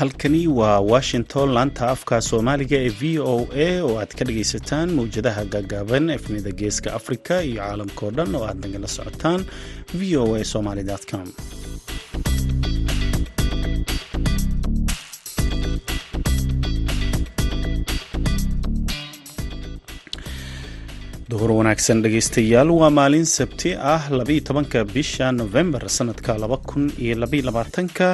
halkani waa washington laanta afka soomaaliga ee v o a oo aad ka dhagaysataan mawjadaha gaagaaban efnida geeska afrika iyo caalamkao dhan oo aad nagala socotaan v o a somaly com. Duhur wanaagsan dhegaystayaal waa maalin sabti ah labaiyo tobanka bisha novembar sanadka laba kun iyo labaiyo labaatanka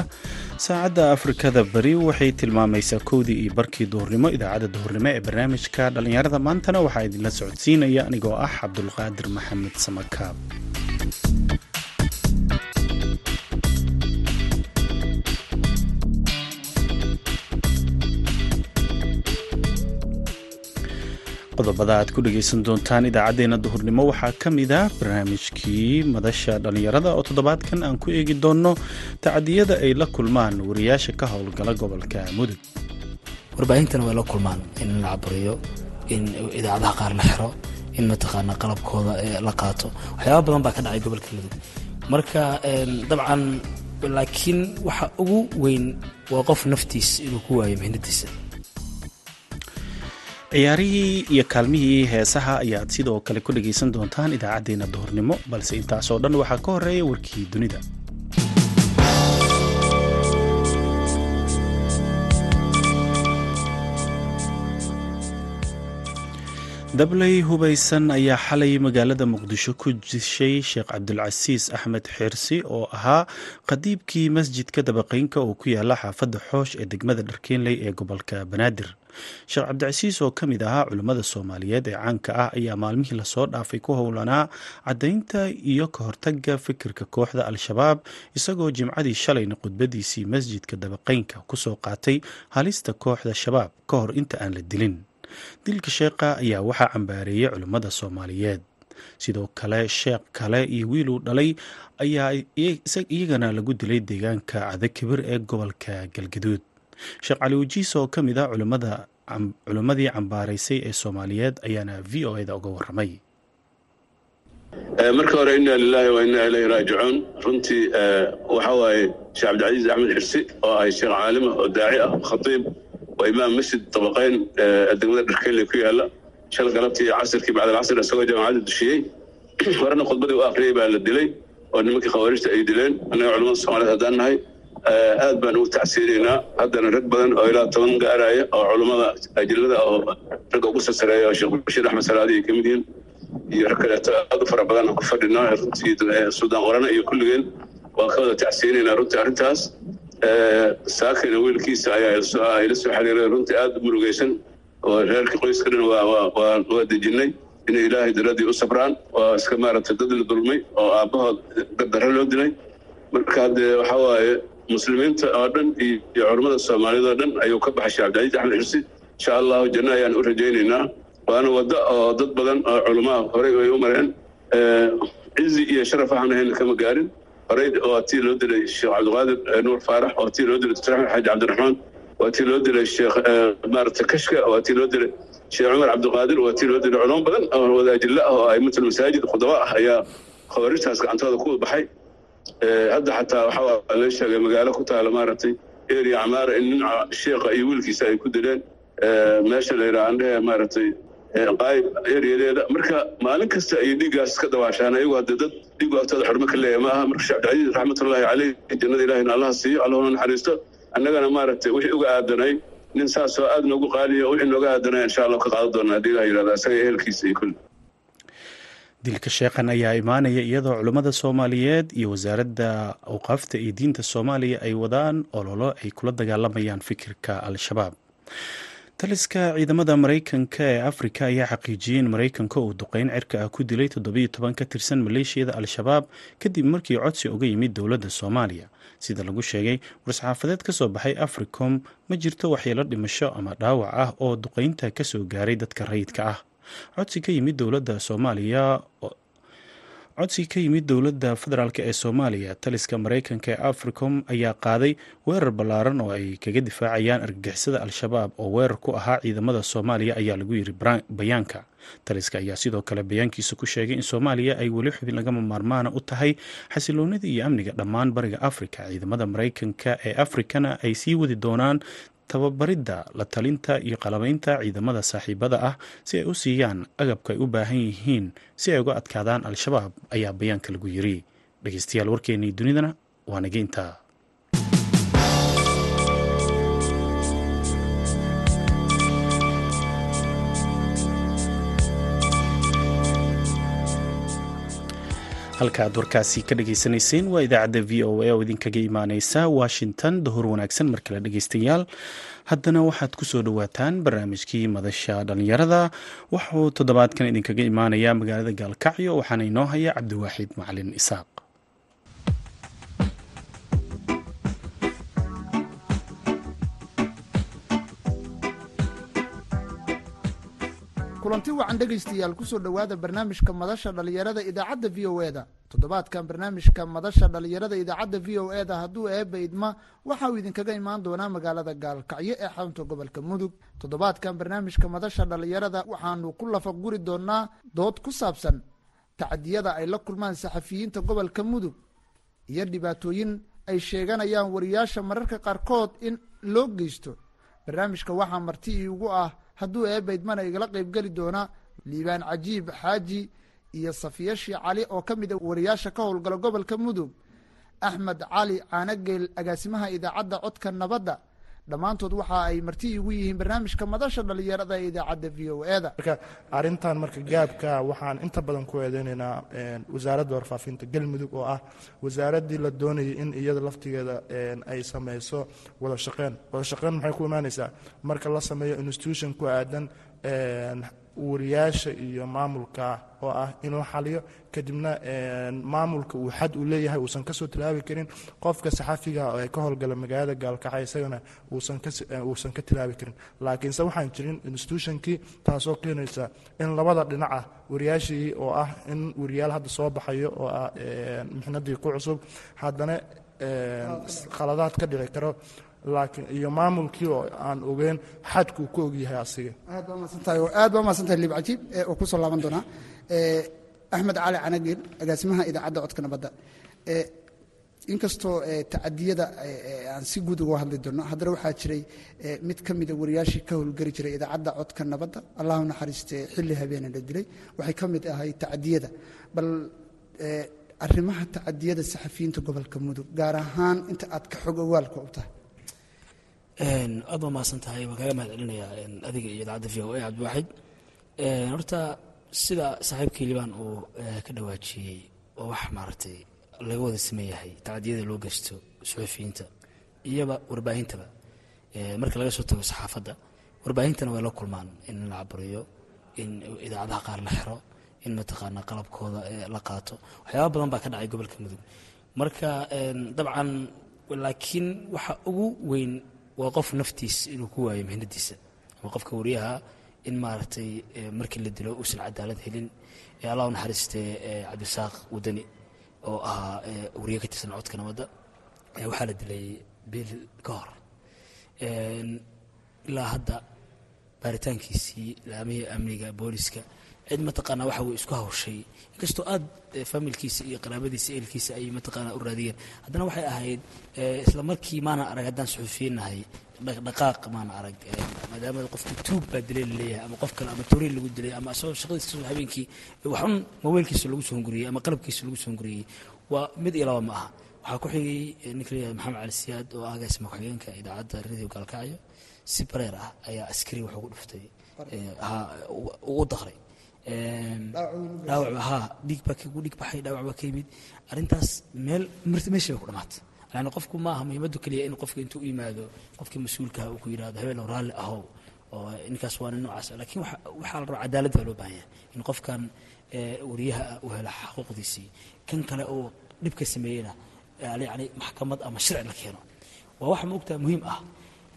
saacadda afrikada bari waxay tilmaamaysaa kowdii iyo barkii duhurnimo idaacadda duhurnimo ee barnaamijka dhallinyarada maantana waxaa idinla socodsiinaya anigoo ah cabdulqaadir maxamed samakaab qodobada aad ku dhegaysan doontaan idaacaddeenna duhurnimo. Waxaa ka mid ah barnaamijkii madasha dhallinyarada oo toddobaadkan aan ku eegi doonno tacadiyada ay la kulmaan wariyaasha ka howlgala gobolka mudug. Warbaahintana way la kulmaan in la caburiyo in idaacadaha qaar la xiro in mataqaana qalabkooda la qaato. Waxyaaba badan baa ka dhacay gobolka mudug. Marka dabcan laakiin waxa ugu weyn waa qof naftiis inuu ku waayo mihnadiisa ciyaarihii iyo kaalmihii heesaha ayaad sidoo kale ku dhagaysan doontaan idaacaddeenna duhurnimo balse intaasoo dhan waxaa ka horreeya warkii dunida. Dabley hubaysan ayaa xalay magaalada muqdisho ku dishay sheekh cabdulcasiis axmed xirsi oo ahaa qadiibkii masjidka dabaqeynka oo ku yaalla xaafadda xoosh ee degmada dharkeenley ee gobolka banaadir sheekh cabdicasiis oo ka mid ahaa culimmada soomaaliyeed ee caanka ah ayaa maalmihii la soo dhaafay ku howlanaa caddaynta iyo ka hortagga fikirka kooxda al-shabaab isagoo jimcadii shalayna khudbadiisii masjidka dabaqeynka ku soo qaatay halista kooxda shabaab ka hor inta aan la dilin. Dilka sheekha ayaa waxaa cambaareeyay culimmada soomaaliyeed. Sidoo kale sheekh kale iyo wiiluu dhalay ayaa iyagana lagu dilay deegaanka cadakibir ee gobolka galgaduud sheekh cali wajiis oo ka mid ah culimmadii cambaaraysay ee soomaaliyeed ayaana v o eda uga waramay marka hore inna lilaahi wa inna ilayhi raajicuun. Runtii waxa waaye sheekh cabdicasiis axmed xirsi oo ahay sheekh caalima oo daaci ah khatiib waa imaam masjid dabaqeyn degmada dharkeyle ku yaalla shal galabtii casirkii bacdalcasr isagoo jaamacadda dushiyey horena khudbadii u akriyey baa la dilay oo nimankii khawaarijta ay dileen. Annaga culamada soomaaliyed haddaan nahay aad baan ugu tacsiinaynaa haddana rag badan oo ilaa toban gaaraya oo culummada ajilada oo ragga ugu sasareeya oo sheekh bashiir axmed salaadi ay ka mid yihiin. Iyo rag kaleeto aad u fara badan ku fadhinaa runtii suudaan qorana iyo kulligeen. Waan ka wada tacsiinaynaa runtii arrintaas. Saakina wiilkiisa ayaa ila soo xiriiray runtii aad murugaysan. Oo reerkii qoyska dhan waa dejinay inay ilaahay daradii u sabraan. Waa iska maaragtay dad la dulmay oo aabbahood gardarre loo dilay. Marka haddee waxaa waaye muslimiinta oo dhan iyo culammada soomaaliyed oo dhan ayuu ka baxay sheekh cabdicasiis axmed xirsi. Insha allahu janno ayaan u rajaynaynaa. Waana waddo oo dad badan oo culamaha horey ay u mareen. Cizi iyo sharaf waxaan ahayn kama gaarin. Horey waa tii loo dilay sheekh cabdiqaadir nuur faarax waa tii loo dilay dr axmed xaaji cabdiraxmaan waa tii loo dilay sheekh maarata kashka waa tii loo dilay sheekh cumar cabdiqaadir waa tii loo dilay culamo badan oo wadaajilla ah oo aimatul masaajid khudaba ah ayaa khawaarijtaas gacantooda ku baxay hadda xataa waxaa la sheegay magaalo ku taala maaragtay area camaara in nin sheekha iyo wiilkiisa ay ku dileen meesha la yidhaha andhehe maaragtay qaayib ereyadeeda marka maalin kasta ay dhiiggaas ka dabaashaan ayagu hadde dad dhiigu agtooda xurmo ka leeyahay ma aha marka sheekh cabdicasiis raxmatullaahi caleyh jannada ilahina allaha siiyo allahuna naxariisto. Annagana maaragtay wixii uga aadanay nin saasoo aad noogu qaaliya wixii nooga aadanay insha allah ka qaadan doona haddii ilah yidhahda isaga ehelkiisa iyo kulli dilka sheekhan ayaa imaanaya iyadoo culimmada soomaaliyeed iyo wasaaradda awqaafta iyo diinta soomaaliya ay wadaan ololo ay kula dagaalamayaan fikirka al-shabaab. Taliska ciidamada maraykanka ee afrika ayaa xaqiijiyey in maraykanka uu duqeyn cirka ah ku dilay toddobiyo toban ka tirsan maleeshiyada al-shabaab kadib markii codsi uga yimid dowladda soomaaliya. Sida lagu sheegay war-saxaafadeed ka soo baxay africom ma jirto waxyeelo dhimasho ama dhaawac ah oo duqeynta ka soo gaaray dadka rayidka ah codsi ka yimid dowladda soomaaliya codsi ka yimid dowladda federaalk ee soomaaliya taliska mareykanka ee africom ayaa qaaday weerar ballaaran oo ay kaga difaacayaan argagixisada al-shabaab oo weerar ku ahaa ciidamada soomaaliya ayaa lagu yiri bayaanka. Taliska ayaa sidoo kale bayaankiisa ku sheegay in soomaaliya ay weli xubin lagama maarmaana u tahay xasiloonida iyo amniga dhammaan bariga afrika. Ciidamada mareykanka ee afrikana ay sii wadi doonaan tababaridda la talinta iyo qalabaynta ciidamada saaxiibada ah si ay u siiyaan agabka ay u baahan yihiin si ay uga adkaadaan al-shabaab ayaa bayaanka lagu yiri. Dhegeystayaal warkeenii dunidana waa nageynta halka aad warkaasi ka dhageysanayseen waa idaacadda v o a oo idinkaga imaaneysa washington. Dahor wanaagsan mar kale dhegeystayaal haddana waxaad ku soo dhowaataan barnaamijkii madasha dhallinyarada. Waxuu toddobaadkan idinkaga imaanaya magaalada gaalkacyo waxaana inoo haya cabdiwaaxid macalin isaaq kulanti wacan dhegaystayaal ku soo dhowaada barnaamijka madasha dhallinyarada idaacadda v o eda toddobaadkan barnaamijka madasha dhallinyarada idaacadda v o eda hadduu eeba idma waxa uu idinkaga imaan doonaa magaalada gaalkacyo ee xarunta gobolka mudug. Toddobaadkan barnaamijka madasha dhallinyarada waxaanu ku lafa guri doonaa dood ku saabsan tacdiyada ay la kulmaan saxafiyiinta gobolka mudug iyo dhibaatooyin ay sheeganayaan wariyaasha mararka qaarkood in loo geysto barnaamijka waxaa marti iigu ah hadduu eebaydmana igala qaybgeli doona liibaan cajiib xaaji iyo safiyashi cali oo ka mid a wariyaasha ka howlgala gobolka mudug axmed cali caanageel agaasimaha idaacadda codka nabadda dhammaantood waxa ay marti igu yihiin barnaamijka madasha dhallinyarada ee idaacadda v o eda marka arrintan marka gaabka waxaan inta badan ku eedeynaynaa wasaaradda warfaafinta galmudug oo ah wasaaraddii la doonayay in iyada laftigeeda ay sameyso wada shaqeyn. Wada shaqeyn maxay ku imaanaysaa marka la sameeyo institution ku aadan wariyaasha iyo maamulka oo ah inuu xaliyo. Kadibna maamulka uu xad uu leeyahay uusan ka soo tilaabi karin. Qofka saxafiga ee ka howlgala magaalada gaalkacay isagana uusan ka tilaabi karin. Laakiinse waxaan jirin institutionkii taasoo keenaysa in labada dhinac ah wariyaashii oo ah in wariyaal hadda soo baxayo oo ah mixnadii ku cusub haddana khaladaad ka dhici karo laakiin iyo maamulkii oo aan ogeyn xadkuu ku ogyahay asiga. Aad baa mahadsantahay liib cajiib oo ku soo laaban doonaa axmed cali canageel agaasimaha idaacadda codka nabadda inkastoo tacadiyada aan si guud uga hadli doono haddana waxaa jiray mid ka mida wariyaashii ka howlgeli jiray idaacadda codka nabadda allahu naxariiste xilli habeena la dilay waxay ka mid ahay tacadiyada. Bal arrimaha tacadiyada saxafiyiinta gobolka mudug gaar ahaan inta aad ka xog ogaalka u tahay aad baa mahadsan tahay waan kaaga mahad celinayaa adiga iyo idaacadda v o a cabdiwaaxid horta sida saaxiibkii liibaan uu ka dhawaajiyey oo wax maaragtay laga wada sameeyahay tacdiyada loo geysto suxufiyiinta iyoba warbaahintaba marka laga soo tago saxaafadda warbaahintana way la kulmaan in la caburiyo in idaacadaha qaar la xiro in mataqaana qalabkooda la qaato. Waxyaaba badan baa ka dhacay gobolka mudug marka dabcan laakiin waxa ugu weyn waa qof naftiis inuu ku waayo mihnadiisa ama qofka wariyaha in maaragtay markii la dilo uusan cadaalad helin allah u naxariistee cabdisaaq wadani oo ahaa wariye ka tirsan codka nabadda waxaa la dilay bil ka hor. Ilaa hadda baaritaankiisii laamihii amniga booliska cid mataqaana waxa way isku hawshay. Inkastoo aad familkiisa iyo qaraabadiisa ehelkiisa ay mataqaana u raadiyeen haddana waxay ahayd isla markii maana arag haddaan suxufiyiinnahay dhaqdhaqaaq maana arag maadaama qofkii tuug baa dilay la leeyahay ama qof kale ama toriil lagu dilay ama asagoo shaqadiisa habeenkii waxun mobeylkiisa lagu soo hunguriyey ama qalabkiisa lagu soo hunguriyey waa mid iyo laba ma aha. Waxaa ku xigay ninka leeyahay maxamed cali siyaad oo agaasima ku-xigeenka idaacadda radio gaalkacyo si bareer ah ayaa askari wax ugu dhuftay ugu daqray dhaawac ha dhiig baa ku dhiig baxay dhaawac baa ka yimid. Arrintaas meel meesha bay ku dhamaatay yani qofku maaha muhiimaddu keliya in qofka intuu u yimaado qofkii mas'uulkaha uu ku yidhahdo habeen oo raalli ahow oo ninkaas waa nin noocaas. Laakiin waxaa la rabaa cadaalad baa loo baahan yahay. In qofkan wariyaha uu helo xaquuqdiisii kan kale uu dhibka sameeyeyna yani maxkamad ama sharci la keeno. Waa wax maogtaa muhiim ah.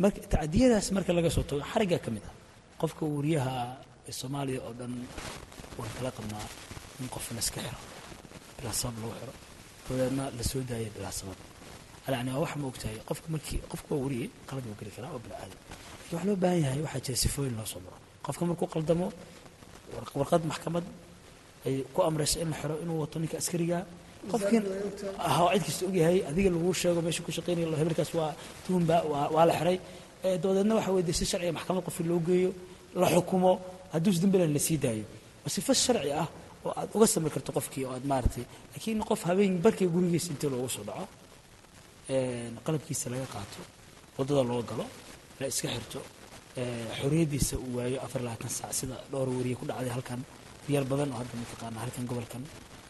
Marka tacdiyadaas marka laga soo tago xariggaa ka mid ah. Qofka wariyaha soomaaliya oo dhan waan kala qabnaa in qof la iska xiro bilaa sabab lagu xiro. Dabadeedna la soo daayay bilaa sabab. Yani waa wax ma ogtahay qofka markii qofka waa wariyey qalad wuu geli karaa waa bini aadam laakiin wax loo baahan yahay waxaa jira sifooyin loo soo maro. Qofka markuu qaldamo warqad maxkamad ay ku amrayso in la xiro inuu wato ninka askariga qofkiin cid kasta ogyahay adiga laguu sheego meesha ku shaqeynaya hebelkaas waa tuhunba waa la xiray. Dabadeedna waxa si sharciga maxkamad qofki loo geeyo la xukumo hadduus dembilan la sii daayo. Waa sifo sharci ah oo aad uga samir karto qofkii oo aad maaragtay laakiin qof habeen barkii gurigiisa intii loogu soo dhaco qalabkiisa laga qaato waddada loo galo la iska xirto xorriyaddiisa uu waayo afar labaatan saac sida dhowr wariye ku dhacday halkan riyal badan oo hadda mataqaana halkan gobolkan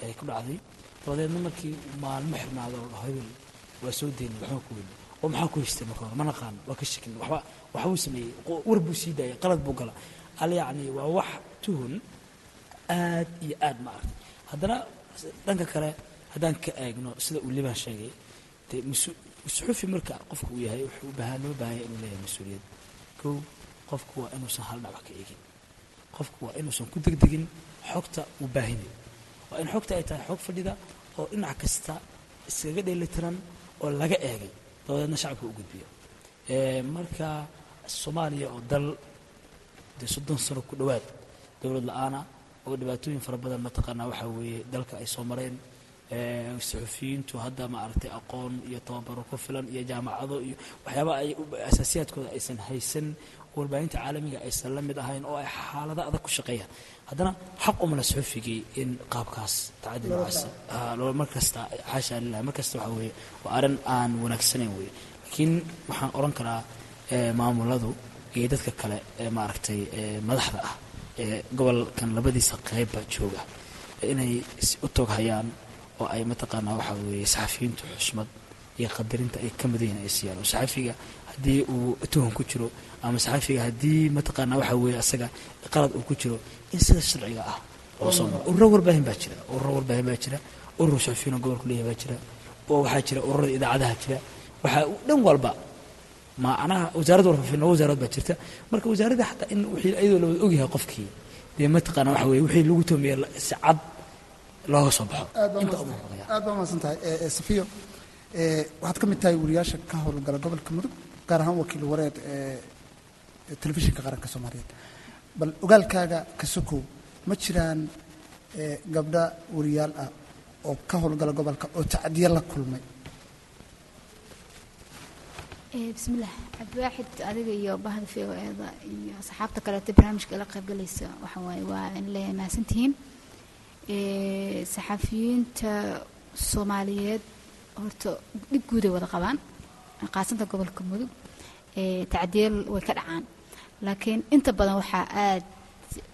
ay ku dhacday. Dabadeedna markii maalmo xirnaado hebel waa soo deynay waxba ku weyne oo maxaa ku haystay marka hore? Ma naqaan waa ka shakin waxba waxbuu sameeyey war buu sii daayay qalad buu gala al yacni waa wax tuhun aad iyo aad ma aragtay. Haddana dhanka kale haddaan ka eegno sida uu liban sheegay dee marka qofka uu yahay wuxuu u baahan loo baahan yahay inuu leeyahay mas'uuliyad. Kow qofku waa inuusan hal dhinac ka eegin. Qofku waa inuusan ku degdegin xogta uu baahinayo waa in xogta ay tahay xog fadhida oo dhinac kasta iskaga dheelitiran oo laga eegay. Dabadeedna shacabka u gudbiyo. Marka soomaaliya oo dal dee soddon sano ku dhowaad dowlad la'aana oo dhibaatooyin fara badan mataqaanaa waxaa weeye dalka ay soo mareen suxufiyiintu hadda maaragtay aqoon iyo tababaro ku filan iyo jaamacado iyo waxyaaba ay asaasiyaadkooda aysan haysan warbaahinta caalamiga aysan la mid ahayn oo ay xaalado adag ku shaqeeyaan. Haddana xaq umala suxufigii in qaabkaas tacadi noocaas mar kasta xaasha lilah mar kasta weeye waa arrin aan wanaagsanayn weeye. Laakiin waxaan odhan karaa maamuladu iyo dadka kale ee maaragtay madaxda ah ee gobolkan labadiisa qeybba jooga inay u tooghayaan oo ay mataqaanaa waxaa weeye saxafiyiintu xushmad iyo qadarinta ay ka mudan yihiin ay siiyaan oo saxafiga haddii uu tuhun ku jiro ama saxafiga haddii mataqaanaa waxaa weeye asaga qalad uu ku jiro in sida sharciga ah loo soo maro ururo warbaahin baa jira ururo warbaahin baa jira urur saxafiyiin oo gobolku leeyahay baa jira oo waxaa jira ururada idaacadaha jira. Waxaa dhan walba macnaha wasaaradda warfaafinna wasaarad baa jirta. Marka wasaaradda xataa in wixii iyadoo lawada ogyahay qofkii dee mataqaanaa waxa weeye wixii lagu toomiye si cad looga soo baxo. Aad baa mahadsan tahay safiyo. Waxaad ka mid tahay wariyaasha ka howlgala gobolka mudug gaar ahaan wakiil wareed ee telefishinka qaranka soomaaliyeed. Bal ogaalkaaga ka sokow ma jiraan gabdha wariyaal ah oo ka howlgala gobolka oo tacdiyo la kulmay bismillaah cabdiwaaxid adiga iyo bahda v o eeda iyo asxaabta kaleeto barnaamijka ila qaybgalaysa waxa waaye waa in leeyahay mahadsantihiin saxafiyiinta soomaaliyeed horta dhib guuday wada qabaan. Qaasanta gobolka mudug tacdiyal way ka dhacaan. Laakiin inta badan waxaa aad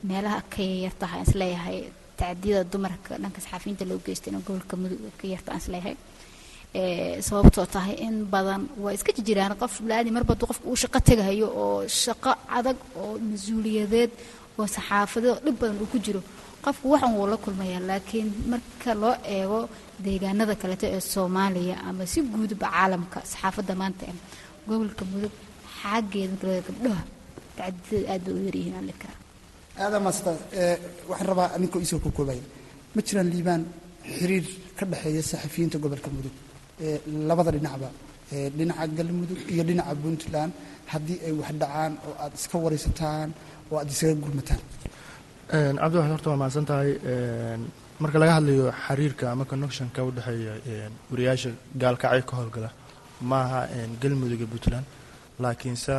meelaha ka yartaha aan is leeyahay tacdiyada dumarka. Dhanka saxafiyiinta loo geysta in gobolka mudug ka yarta aan is leeyahay sababtoo tahay in badan waa iska jiraan qof marba hadduu qofka uu shaqo tegahayo oo shaqo adag oo mas'uuliyadeed oo saxaafadeed oo dhib badan uu ku jiro. Qofku waxan wuu la kulmayaa laakiin marka loo eego deegaanada kaleeto ee soomaaliya ama si guudba caalamka saxaafadda maanta ee gobolka mudug xaggeeda gabdhaha tacdidada aad bay u yaryihiin aan likaraa aadaa maastaa waxaan rabaa ninkoo isoo ku koobaya ma jiraan liibaan xiriir ka dhexeeya saxafiyiinta gobolka mudug labada dhinacba dhinaca galmudug iyo dhinaca puntland haddii ay wax dhacaan oo aad iska waraysataan oo aad isaga gurmataan. Cabdiwaxid horta waa mahadsan tahay marka laga hadlayo xiriirka ama connectionka u dhexeeya wariyaasha gaalkacyo ka howlgala maaha galmudug iyo puntland. Laakiinse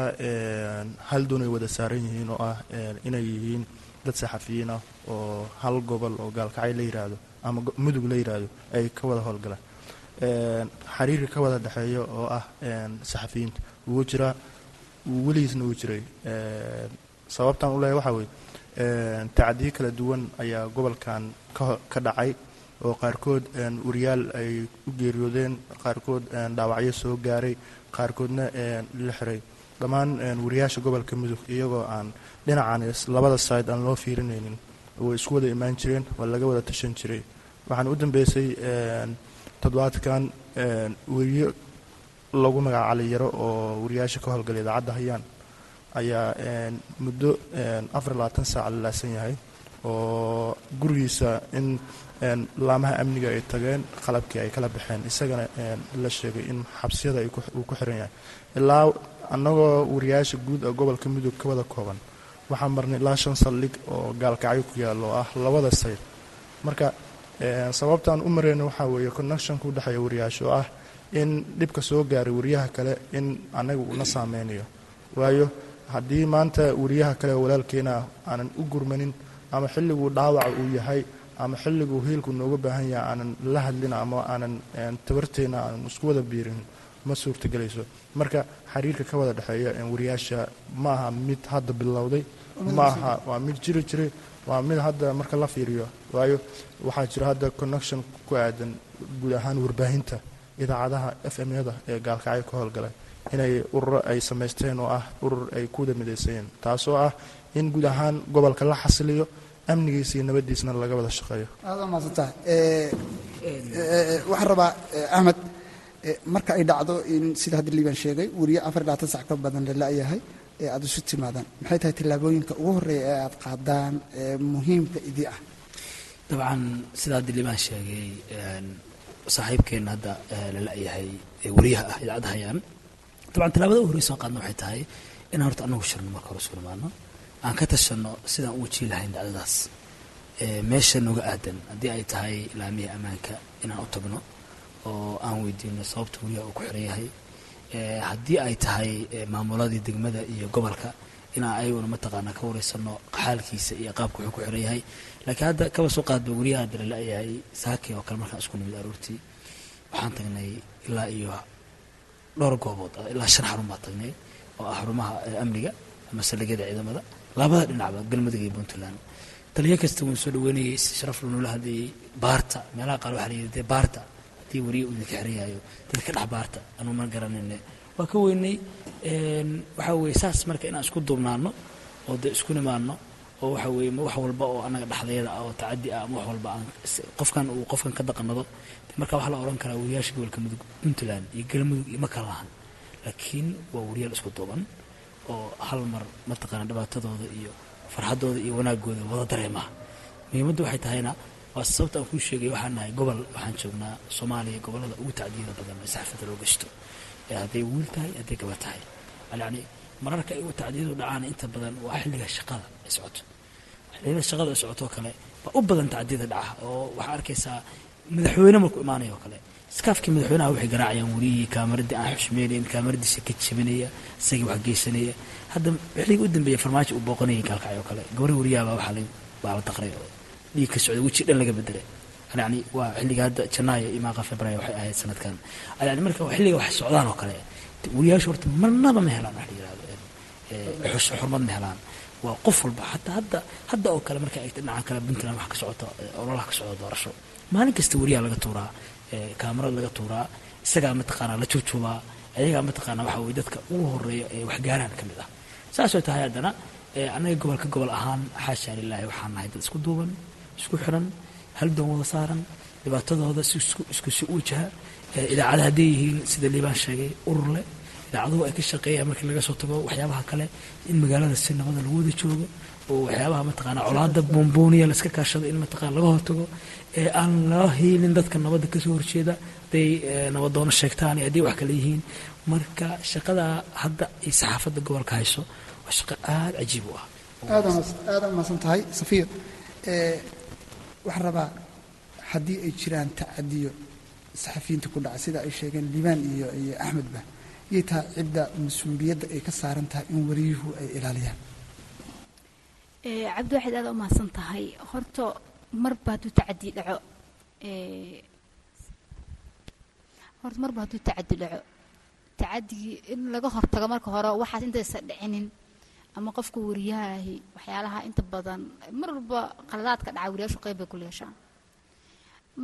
hal doonay wada saaran yihiin oo ah inay yihiin dad saxafiyiin ah oo hal gobol oo gaalkacyo la yiraahdo ama mudug la yiraahdo ay ka wada howlgalaan xiriirka ka wada dhexeeya oo ah saxafiyiinta wuu jiraa weligiisna wuu jiray. Sababtan u leeyahay waxaa weeye tacdiyo kala duwan ayaa gobolkan ka dhacay oo qaarkood wariyaal ay u geeriyoodeen qaarkood dhaawacyo soo gaaray qaarkoodna la xiray. Dhammaan wariyaasha gobolka mudug iyagoo aan dhinacan labada side aan loo fiirinaynin way isku wada imaan jireen waa laga wada tashan jiray. Waxaan u dambeysay toddobaadkan weriyo lagu magaca caliyaro oo wariyaasha ka howlgala idaacadda hayaan ayaa muddo afar labaatan saac la laasan yahay oo gurigiisa in laamaha amniga ay tageen qalabkii ay kala baxeen. Isagana la sheegay in xabsiyada uu ku xiran yahay. Ilaa annagoo wariyaasha guud ee gobolka mudug ka wada kooban waxaan marnay ilaa shan saldhig oo gaalkacyo ku yaalla oo ah labada sayr marka sababtaan u mareyna waxaa weeye connectionka u dhexeeya wariyaasha oo ah in dhibka soo gaaray wariyaha kale in anaga uuna saameynayo. Waayo haddii maanta wariyaha kale walaalkeena aanan u gurmanin ama xilliguu dhaawaca uu yahay ama xilliguu hiilku nooga baahan yahay aanan la hadlin ama aanan tabarteena aanan isku wada biirin ma suurtagelayso. Marka xiriirka ka wada dhexeeya wariyaasha ma aha mid hadda bilowday ma aha waa mid jiri jiray waa mid hadda marka la fiiriyo. Waayo waxaa jira hadda connection ku aadan guud ahaan warbaahinta idaacadaha f m-yada ee gaalkacyo ka howlgalay. Inay ururo ay samaysteen oo ah urur ay ku midaysayeen taasoo ah in guud ahaan gobolka la xasiliyo amnigiisa iyo nabadiisna laga wada shaqeeyo. Aada maadsantaha waxaan rabaa axmed marka ay dhacdo in sida hadda liibaan sheegay wariye afar labaatan sac ka badan lala-yahay ee aada isu timaadaan. Maxay tahay tallaabooyinka ugu horreeya ee aada qaadaan ee muhiimka idii ah? Dabcan sida hadda liibaan sheegay saaxiibkeenna hadda lala-yahay wariyaha ah idaacadda hayaan. Dabcan tallaabada u horreysa qaadna waxay tahay inaan horta anagu shirno marka hore isku nimaadno aan ka tashanno sidaan u wajihi lahayn dhacdadaas meesha nooga aadan haddii ay tahay laamihii ammaanka inaan u tagno oo aan weydiino sababta wariyaha uu ku xiran yahay haddii ay tahay maamuladii degmada iyo gobolka inaan ayaguna mataqaana ka wareysano xaalkiisa iyo qaabka wuxuu ku xiran yahay. Laakiin hadda kaba soo qaadba wariyaha hadda lala-yahay saaki oo kale markaan isku nimid aroortii waxaan tagnay ilaa iyo dhowr goobood ilaa shan xarun baa tagnay oo ah xarumaha amniga ama saldhigyada ciidamada. Labada dhinacba galmudug iyo puntland. Taliyo kasta wuun soo dhaweynayay si sharaf lanoola hadlayay baarta meelaha qaar waxaa layidhi dee baarta haddii wariye uu idinka xiran yahayo dadka dhex baarta anuu ma garanayne waa ka weynay waxaa weeye saas marka inaan isku duubnaano oo dee isku nimaano oo waxa weeye wax walba oo annaga dhexdeeda ah oo tacadi ah ama wax walba aan qofkan uu qofkan ka daqanado marka waxaa la odhan karaa wariyaasha gobolka mudug puntland iyo galmudug iyo ma lahan laakiin waa wariyaal isku duuban oo hal mar mataqaana dhibaatadooda iyo farxadooda iyo wanaagooda wada dareemaha. Muhiimadda waxay tahayna waa sababta aan kuu sheegay waxaan nahay gobol waxaan joognaa soomaaliya gobollada ugu tacdiyada badan ee saxafada loo gashto. Ee hadday wiil tahay hadday gaba tahay. Yacni mararka ay tacdiyadu dhacaan inta badan waa xilliga shaqada ay socoto. Xilliyada shaqada ay socotoo kale baa u badan tacdiyada dhaca oo waxaa arkaysaa madaxweyne markuu imaanaya oo kale. Iskaafkii madaxweynaha waxay garaacayaan wariyihii kaamaradii aan xushmeynayn kaamaradiisa ka jabinaya isagii wax geysanaya. Hadda xilligii u dambeeya farmaajo uu booqanayay gaalkacyo kale. Gabari wariyaha baa waxaa la daqray oo dhiig ka socday weji dhan laga bedelay yani waa xilliga hadda janaayo iyo maaqa februaayo waxay ahayd sanadkan. Yani marka xilliga wax socdaan oo kale wariyaashu horta marnaba ma helaan wax la yiraahdo xurmad ma helaan. Waa qof walba hataa hadda hadda oo kale marka eegta dhinaca kale puntland wax ka socoto ololaha ka socdo doorasho. Maalin kasta wariyaha laga tuuraa kaamarad laga tuuraa isagaa mataqaanaa la juujuubaa ayagaa mataqaanaa waxa weye dadka ugu horreeya ee waxgaaraan ka mid ah. Saasoo tahay haddana annaga gobolka gobol ahaan xaasha lilaahi waxaan nahay dad isku duuban isku xiran hal doon wada saaran dhibaatadooda isku si wajaha idaacada hadday yihiin sida liibaan sheegay urur idaacaduhu ay ka shaqeeyaan markii laga soo tago waxyaabaha kale in magaalada si nabada lagu wada joogo oo waxyaabaha mataqaana colaada boombooniya laiska kaashado in mataqana laga hortago ee aan loo hiilin dadka nabadda ka soo horjeeda hadday nabadoono sheegtaan hadday wax kale yihiin. Marka shaqada hadda ay saxaafadda gobolka hayso waa shaqo aada cajiib u ah. Aada umaasan tahay safiir waxaan rabaa haddii ay jiraan tacadiyo saxafiyiinta ku dhaca sida ay sheegeen liibaan iyo iyo axmedba yay tahay cidda mas'uuliyadda ay ka saaran tahay in wariyuhu ay ilaaliyaan. Cabdi waxaad aada u mahadsan tahay. Horta marba hadduu tacadi dhaco horta marba hadduu tacadi dhaco. Tacadigii in laga hortago marka hore waxaas intaysa dhicinin ama qofka wariyahaahi waxyaalaha inta badan mar walba qaladaadka dhaca wariyaashu qeyb bay ku leeshaan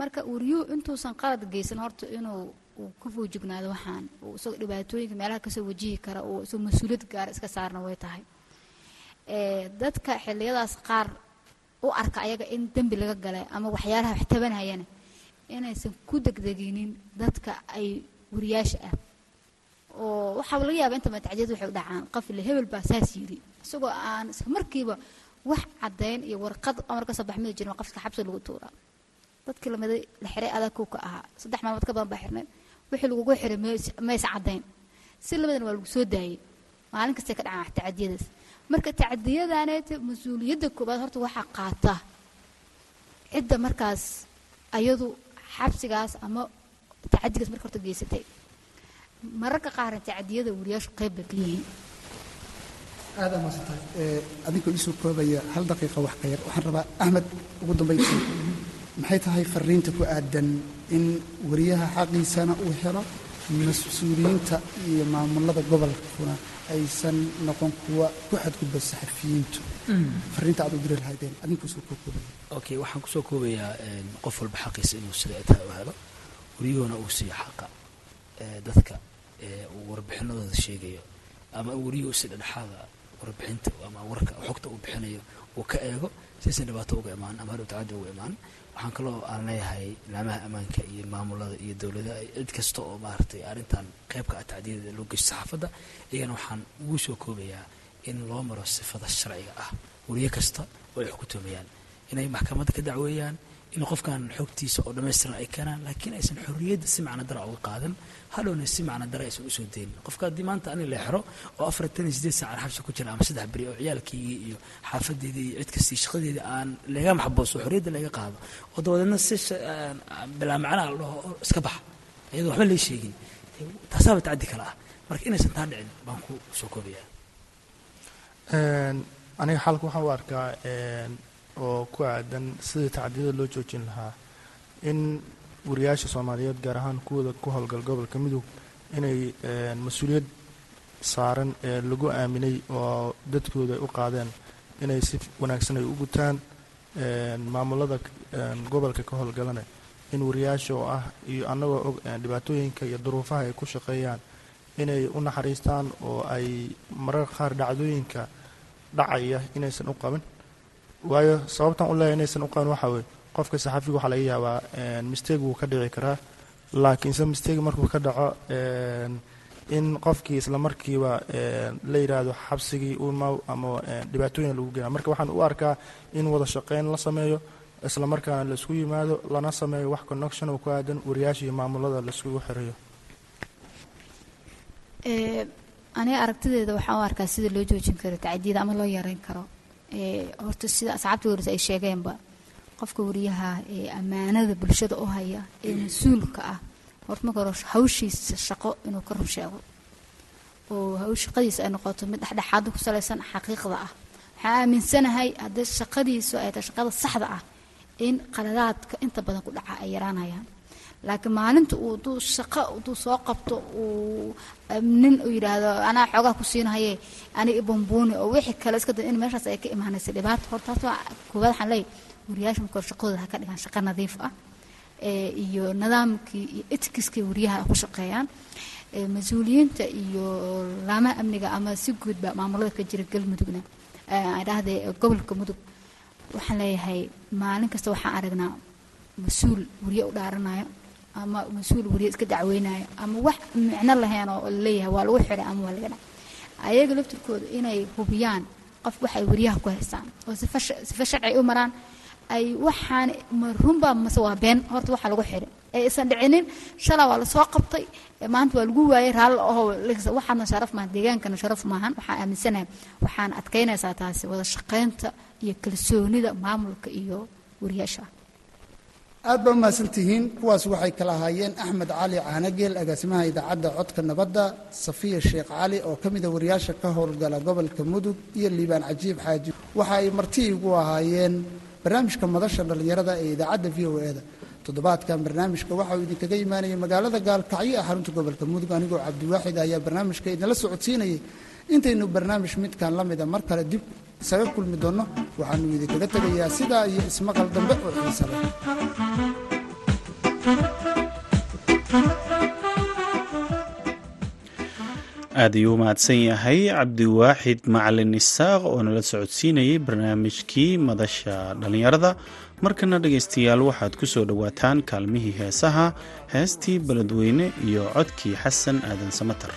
marka wariyuhu intuusan qalad geysan horta inuu uu ka foojignaado waxaan uu isagoo dhibaatooyinka meelaha ka soo wajihi kara uu isagoo mas'uuliyad gaara iska saarna way tahay. Dadka xiliyadaas qaar u arka ayaga in dembi laga galay ama waxyaalaha wax tabanayana inaysan ku degdeginin dadka ay wariyaasha ah oo waxaa laga yaaba inta matacdiyad waxay u qafile hebel baa saas yiri. Isagoo aan markiiba wax caddayn iyo warqad amar ka soo bax midi jirin qofka xabsi lagu tuuraa dadkii lamida la xiray adag kuw ka ahaa. Saddex maalmood ka badan baa xirneed wixii lagugu xiray maysa caddayn. Si labadan waa lagu soo daayey. Maalin kastay ka dhacaan tacadiyadaas marka tacadiyadaneeta mas'uuliyadda koobaad horta waxaa qaata cidda markaas ayadu xabsigaas ama tacadigaas marka horta geysatay mararka qaarna tacadiyada wariyaashu qayb bay ka yihiin aada maasantahay adinkoo iisoo koobaya hal daqiiqa wax ka yar. Waxaan rabaa axmed ugu dambaysay maxay tahay fariinta ku aadan in wariyaha xaqiisana uu helo mas'uuliyiinta iyo maamulada gobolkuna aysan noqon kuwa ku xadgudba saxafiyiintu? Fariinta aad u diri lahaydeen adinkoo soo koo koobaya. Okay waxaan ku soo koobayaa qof walba xaqiisa inuu sida ay tahay u helo wariyuhuna uu siiyo xaqa dadka uu warbixinadooda sheegayo ama wariyuhu si dhedhexaada warbixinta ama warka xogta uu bixinayo uu ka eego siaysan dhibaato uga imaan ama hadhow tacaddi uga imaan. Waxaan kaloo aan leeyahay laamaha ammaanka iyo maamulada iyo dowladaha cid kasta oo maaragtay arrintan qaybka ah tacdiyadeeda loo geysto saxaafadda iyagana waxaan ugu soo koobayaa in loo maro sifada sharciga ah. Wariye kasta oo ay xukutumayaan inay maxkamadda ka dacweeyaan in qofkan xogtiisa oo dhammaystiran ay keenaan laakiin aysan xorriyadda si macno dara uga qaadan. Hadhowna si macno dara aysan u soo deynin qofka haddii maanta ani la xiro oo afaritan iyo sideed saacan xabsi ku jira ama saddex beri oo ciyaalkaygii iyo xaafadeedii iyo cid kastii shaqadeedii aan laga maxbuuso xorriyadda laga qaado oo dabadeedna si bilaa macnaha la dhaho iska bax iyadoo waxba lay sheegin taasaaba tacaddi kale ah. Marka inaysan taa dhicin baan ku soo koobayaa. Aniga xalka waxaan u arkaa oo ku aadan sidii tacdiyada loo joojin lahaa. In wariyaasha soomaaliyeed gaar ahaan kuwooda ku howlgal gobolka midug inay mas'uuliyad saaran ee lagu aaminay oo dadkooda u qaadeen inay si wanaagsan ay u gutaan maamulada gobolka ka howlgalana in wariyaasha oo ah iyo annagoo og dhibaatooyinka iyo duruufaha ay ku shaqeeyaan inay u naxariistaan oo ay mararka qaar dhacdooyinka dhacaya inaysan u qabin waayo sababtan u leeyahay inaysan u qaban waxaa weye qofka saxaafiga waxaa laga yaabaa mistake wuu ka dhici karaa. Laakiinse mistake markuu ka dhaco in qofkii isla markiiba la yidhaahdo xabsigii umaw ama dhibaatooyin lagu geena marka waxaan u arkaa in wada shaqeyn la sameeyo isla markaana la isku yimaado lana sameeyo wax connection oo ku aadan wariyaasha iyo maamulada la iskugu xirayo aniga aragtideeda waxaan u arkaa sida loo joojin karo tacadiyada ama loo yareyn karo horta sida asxaabta waris ay sheegeenba qofka wariyaha ee ammaanada bulshada u haya ee mas'uulka ah horta marka hore hawshiisa shaqo inuu ka run sheego. Oo haw shaqadiisa ay noqoto mid dhexdhexaada ku salaysan xaqiiqda ah. Waxaan aaminsanahay haddii shaqadiisu ay tahay shaqada saxda ah in qaladaadka inta badan ku dhaca ay yaraanayaan laakiin maalinta uu duu shaqo duu soo qabto uu nin uu yidhaahdo anaa xoogaa ku siinahaye ani ibombuuni oo wixii kale iska da in meeshaas ay ka imaanaysa dhibaato. Horta taas waa koowaad waxaan leeyahay wariyaasha marka shaqadooda ha ka dhigaan shaqo nadiif ah iyo nidaamkii iyo etikiskii wariyaha ku shaqeeyaan. Mas'uuliyiinta iyo laamaha amniga ama si guudba maamulada ka jira galmudugna dhahday gobolka mudug. Waxaan leeyahay maalin kasta waxaan aragnaa mas'uul wariye u dhaaranayo ama mas'uul wariye iska dacweynayo ama wax micno lahayn oo la leeyahay waa lagu xiray ama waa laga dhac. Ayaga laftirkooda inay hubiyaan qof waxay wariyaha ku haystaan oo sifa sharci u maraan ay waxaan ma mase waa been horta waxaa lagu xiray. Ee isan dhicinin shalaa waa la soo qabtay maanta waa lagu waayay raalli oho waxaadna sharaf maahan deegaankana sharaf maahan waxaan aaminsanahay waxaan adkaynaysaa taasi wada shaqaynta iyo kalsoonida maamulka iyo wariyaasha aad baa umahadsantihiin kuwaas waxay kala ahaayeen axmed cali caanageel agaasimaha idaacadda codka nabadda safiya sheekh cali oo ka mida wariyaasha ka howlgala gobolka mudug iyo liibaan cajiib xaaji. Waxa ay marti igu ahaayeen barnaamijka madasha dhallinyarada ee idaacadda v o e da toddobaadkan barnaamijka waxa uu idinkaga imaanayay magaalada gaalkacyo ee xarunta gobolka mudug. Anigoo cabdiwaaxid ayaa barnaamijka idinla socodsiinayay. Intaynu barnaamij midkan la mida mar kale dib isaga kulmi doonno waxaanu idinkaga tegayaa sidaa iyo ismaqal dambe oo xiisa aad ayuu mahadsan yahay cabdiwaaxid macalin isaaq oo nala socodsiinayay barnaamijkii madasha dhallinyarada markana dhegaystayaal waxaad ku soo dhowaataan kaalmihii heesaha heestii beledweyne iyo codkii xasan aadan samatar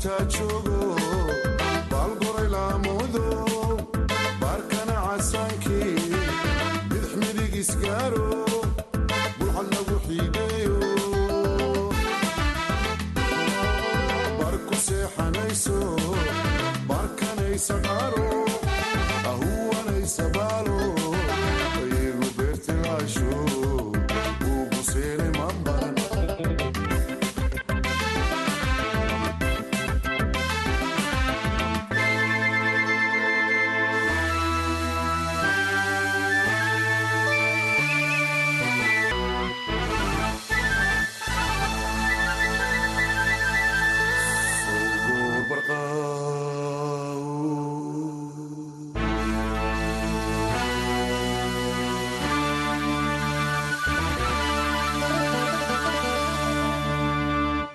intaa joogo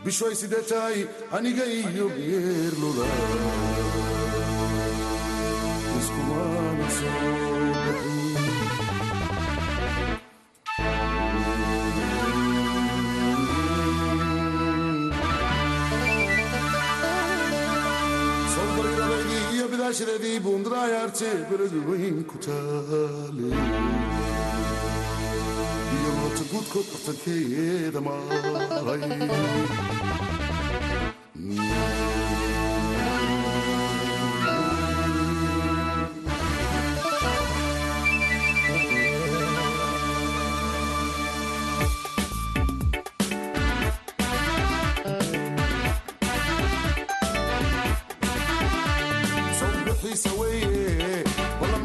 bishoy sidee tahay aniga iyo geerlula sawbariradeydii iyo bidaashadeedii buundaraayarte beladu weyn ku taale guudkood bartankeeda maray sawbixiisa weeye balan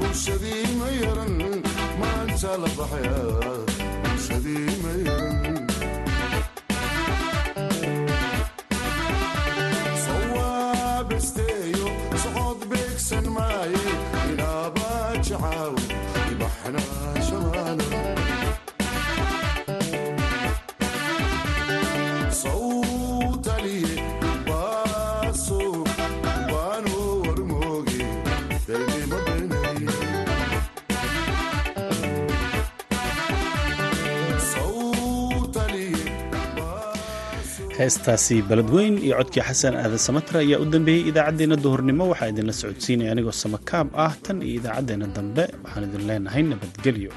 bulshadii ma yaran maanta la baxayaa bulshadii ma yaran heestaasi beledweyn iyo codkii xasan aadan samatra ayaa u dambeeyey idaacaddeenna duhurnimo. Waxaa idinla socodsiinaya anigoo samakaab ah tan iyo idaacaddeenna dambe. Waxaan idin leenahay nabadgelyo